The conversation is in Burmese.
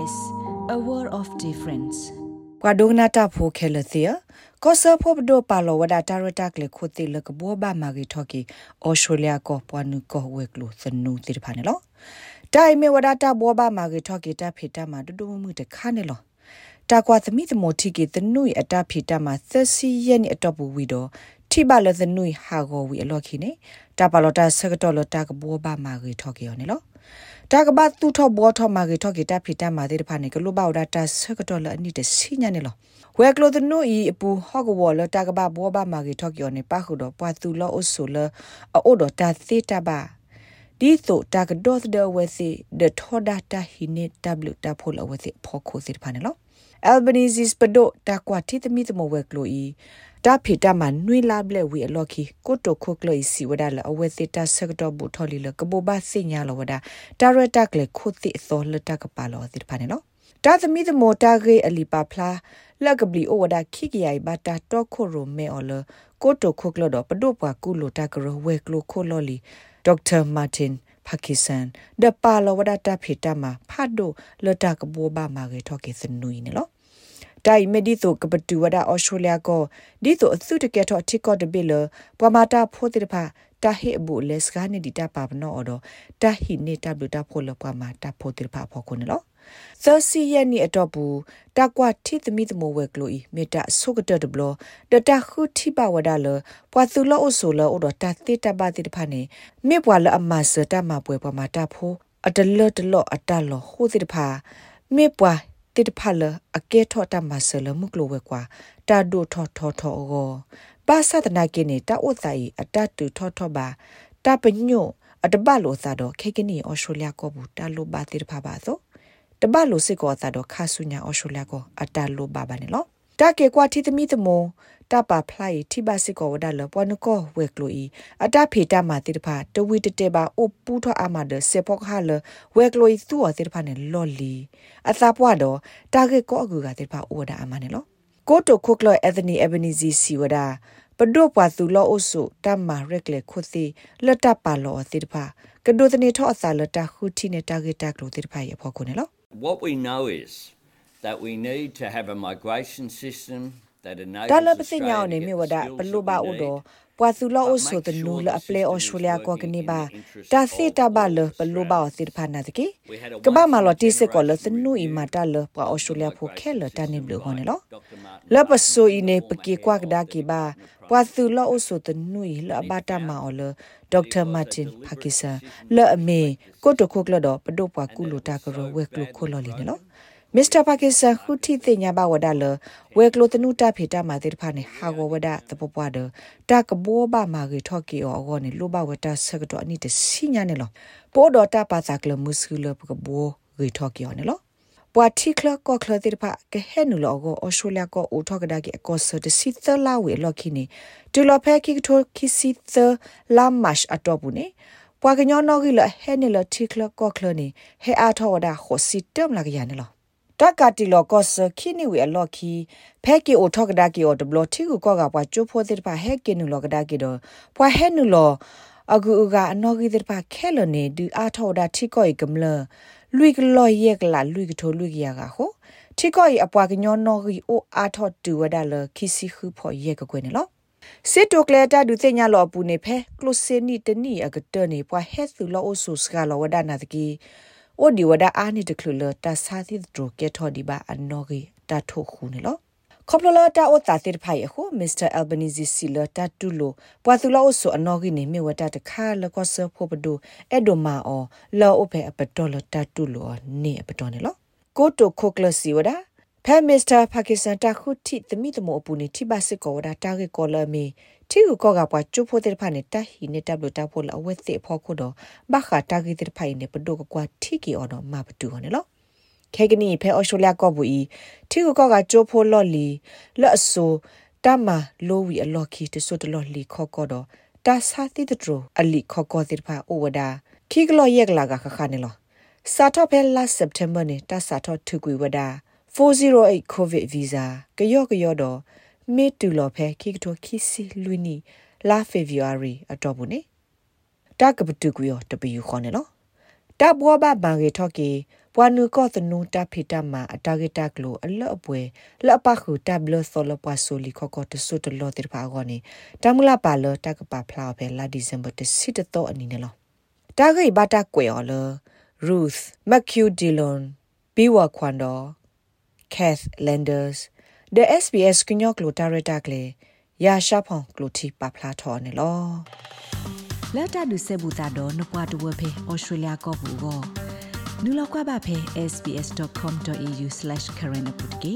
SBS a world of difference ကွာဒိုနာတာဖိုခဲလသီကောဆာဖိုဘဒိုပါလောဝဒတာရတာကလေခိုတီလကဘောဘာမာဂီထော်ကီအော်စတြေးလျကောပွားနုကောဝဲကလိုသနူတိဖာနေလောတိုင်မေဝဒတာဘောဘာမာဂီထော်ကီတာဖေတာမှာဒူဒူမှုတခါနေလောတာကွာသမိသမတီကီသနုအတာဖေတာမှာသစီယနီအတော့ဘူးဝီတော့ ထိပါလသနုဟာဂောဝီအလော်ခီနေတာပါလောတာဆကတော့လတာကဘောဘာမာဂီထော်ကီယောနေလောတာကဘတ်တူထဘောထမာဂေထကေတာဖီတာမာဒေဖာနေကလုဘောဒါတာဆကတော်လအနိတစီညာနေလောဝဲကလိုဒနိုဤအပူဟော့ကဝလတာကဘဘောဘာမာဂေထကေောနေပါခုတော့ပွာသူလောအဆုလအိုဒတာသေတာဘာဒီဆိုတာကဒေါသဒဝဲစီဒထောဒတာဟိနေဝတာဖိုလဝဲစီဖောခိုစီဖာနေလော Albanese ပဒိုတာကွာတိတမီတမဝဲကလိုဤ တာဖီတာမနွေလာဘလက်ဝီအလော်ခီကိုတိုခိုကလိုစီဝဒါလအဝဲသီတာဆက်တော့ဘူထော်လီလကဘောဘာစညာလဝဒါတာရတာကလေခိုတိသောလတာကပါလောသစ်ဖာနေနော်တာသမီသမောတာဂေအလီပါဖလာလကဘလီအိုဝဒါခိကရိုင်ဘာတာတော့ခိုရိုမဲအော်လကိုတိုခိုကလိုတော့ပဒိုပွားကူလိုတာကရဝဲကလိုခိုလော်လီဒေါက်တာမာတင်ပါကစ္စတန်ဒပါလောဝဒါတာဖီတာမဖတ်ဒိုလတာကဘောဘာမာဂေထော်ကေစနူီနေလော တိုင်မဒီတိုကပတူဝဒအော်စတြေးလျကိုဒီတိုအစုတကက်တော့ထိကော့တပိလပဝမာတာဖိုးတိတဖာတာဟိဘူလက်စကနေဒီတာပါပနောအော်တော့တာဟိနေတာဘလူတာဖိုလပဝမာတာဖိုးတိတဖာဖော်ခုနလောသစီယနီအတော့ဘူးတကွာထိသမီသမဝဲကလိုဤမေတာဆုကတတဘလတတခုထိပါဝဒါလပွာသူလောအဆိုလောအော်တာတိတပါတိတဖာနေမေပွာလအမဆတာမပွဲပမာတာဖိုးအတလတလောအတလောဟိုတိတဖာမေပွာ တိတဖလအကဲထောတမဆလမှုကလိုဝဲကွာတာဒိုထောထောထောအောပါသဒနာကိနေတာဥတိုင်အတတူထောထောပါတပညိုအတပလိုသာတော့ခေကနီအော်စတြေးလျကောဘူးတာလိုပါတိတဖပါသောတပလိုစစ်ကောသာတော့ခါဆုညာအော်စတြေးလျကောအတလိုပါပါနေလော တကေကွာတီသမီတမောတပါဖလိုက်ထိပါစစ်ကောဝဒါလပွားနကောဝဲကလိုဤအတဖေတမတိတဖာတဝီတတေပါအိုပူထောအမဒစေပေါခါလဝဲကလိုဤသူအတိတဖာနေလော်လီအသာပွားတော့တာဂက်ကောအကူကတိတဖာအိုဒါအမနေလောကိုတိုခိုကလောအက်သနီအဘနီဇီစီဝဒါပဒိုပွားသူလောအုဆုတမ္မာရက်လေခုသိလတ်တပါလောအတိတဖာကဒိုတနေထောအသာလတခုတီနေတာဂက်တကလိုတိတဖာရဖောခုနေလော What we know is that we need to have a migration system ဒါလပစညာနေမြဝဒပလူပါဥဒပွာသူလောအဆိုတနူလအပလေအော်စတြေးလျကောကနေပါတာစီတာဘလပလူပါအစီဖာနာတကေကဘာမလော်တီစကောလသနူအီမာတာလပွာအော်စတြေးလျဖိုခဲလတနေဘလဟောနေလောလပဆိုအီနေပကေကွာကဒါကေပါပွာသူလောအဆိုတနူအီလဘတာမာအော်လဒေါက်တာမာတင်ပါကစ္စလအမေကိုတခုကလတော့ပဒိုပွာကူလိုတာကရဝဲကလိုခိုလော်လီနေလော မစ္စတာပါကစ္စဟူတီသိညာဘဝဒါလဝဲကလိုတနုတာဖေတာမာတိဖာနေဟာဂဝဒတပပွားဒတာကဘောဘာမာဂီထော်ကီအောဂောနေလိုဘဝတာဆကတော့အနိတစီညာနေလောပိုဒတာပါစာကလမုစကူလပကဘောဂီထော်ကီအောနေလောပွာတိခလကောခလတိဖာကဟဲနူလောကိုအော်စတြေးလျကိုအိုထောက်ကဒါကီအကောဆတစီသလာဝေလော်ခီနေတူလော်ဖဲကီထိုကီစီသလာမတ်အတော့ဘူးနေပွာကညောနော်ကီလဟဲနေလတိခလကောခလနေဟဲအားထောဝဒါခိုစီတမ်လာကရနေလော တက်ကတီလောကောစခိနီဝေအလော်ခီဖဲကီအိုထောက်ကဒါကီအိုဒဘလတီကိုကောကပွားချိုဖိုတိပါဟဲကီနူလောကဒါကီတော့ပွားဟဲနူလောအကူအကအနော်ဂီတိပါခဲလနေဒီအားထောဒါထိကိုကမလလွိကလော်ယက်ကလာလွိကထိုလွိကရကဟိုထိကိုအပွားကညောနော်ဂီအိုအားထောတူဝဒါလခီစီခုဖော်ယက်ကကွနေလောစစ်တိုကလတာဒုသိညာလောပူနေဖဲကလုစနီတနီအကတနေပွားဟဲသူလောအိုဆူစကလောဝဒနာတကီ အိုဒီဝဒအာနီတကလူလတာစာသီဒရိုကေထောဒီဘာအနော်ဂီတာထိုခုနေလောခေါပလလာတာအိုတာတိဖိုင်အခုမစ္စတာအယ်ဘနီဇီစီလာတာတူလိုပွာသူလောဆိုအနော်ဂီနေမြေဝတာတခါလကောဆဖို့ပဒူအဒိုမာအောလောအိုဖဲအပတော်လတာတူလိုနေအပတော်နေလောကိုတိုခိုကလစီဝဒါဖဲမစ္စတာပါကစ္စတန်တခုတိသမီတမောအပူနေတိပါစစ်ကောဝဒါတာဂက်ကောလမီ တီကိုကောကပွားကျုဖို့တဲ့ဖာနေတာဟီနေတဘလတာဖို့လအဝဲသိဖို့ခုတော့ဘခါတာဂီတဲ့ဖိုင်နေပဒိုကကွာတီကီအော်တော့မပတူဟောနေလောခဲကနီဖဲအော်စတြေးလျကောဘူးဤတီကိုကောကကျိုးဖို့လော့လီလော့အဆူတမလိုဝီအလော်ခီတဆုတလော့လီခေါကောတော့တာစာတိတထရအလီခေါကောတဲ့ဖာအိုဝဒါခိကလော့ယက်လာကခခနေလောစာတော့ဖဲ last september နေတာစာတော့ထုကွေဝဒါ408 covid visa ကယော့ကယော့တော့ မေတူလော်ဖဲခိကတိုခိစီလူနီလာဖေဗီယာရီအတော့ဘူးနေတကပတူကွေော်တပီယူခေါ်နေလောတဘွားဘဘန်ရေထော့ကေပွာနုကောတနူတာဖီတာမာအတာဂက်တာကလိုအလအပွဲလပခုတဘလဆောလပွာဆိုလီခောကောတဆုတလောတိဖာကောနေတမလာပါလတကပါဖလာပဲလာဒီဇင်ဘာတစစ်တော့အနီနေလောတာဂိဘတာကွေော်လ Ruth McHugh-Dillon ပြီးဝခွန်တော် Kath Landers the SBS ကညောကလိုတာရတာကလေရာရှာဖောင်ကလိုတီပါဖလာထော်နေလောလက်တာဒုစေဘူတာတော့နပွားတဝဖေဩစတြေးလျကောဘူကိုနူလောက်ကွာပါဖေ sbs.com.au/current ပုတ်ကေ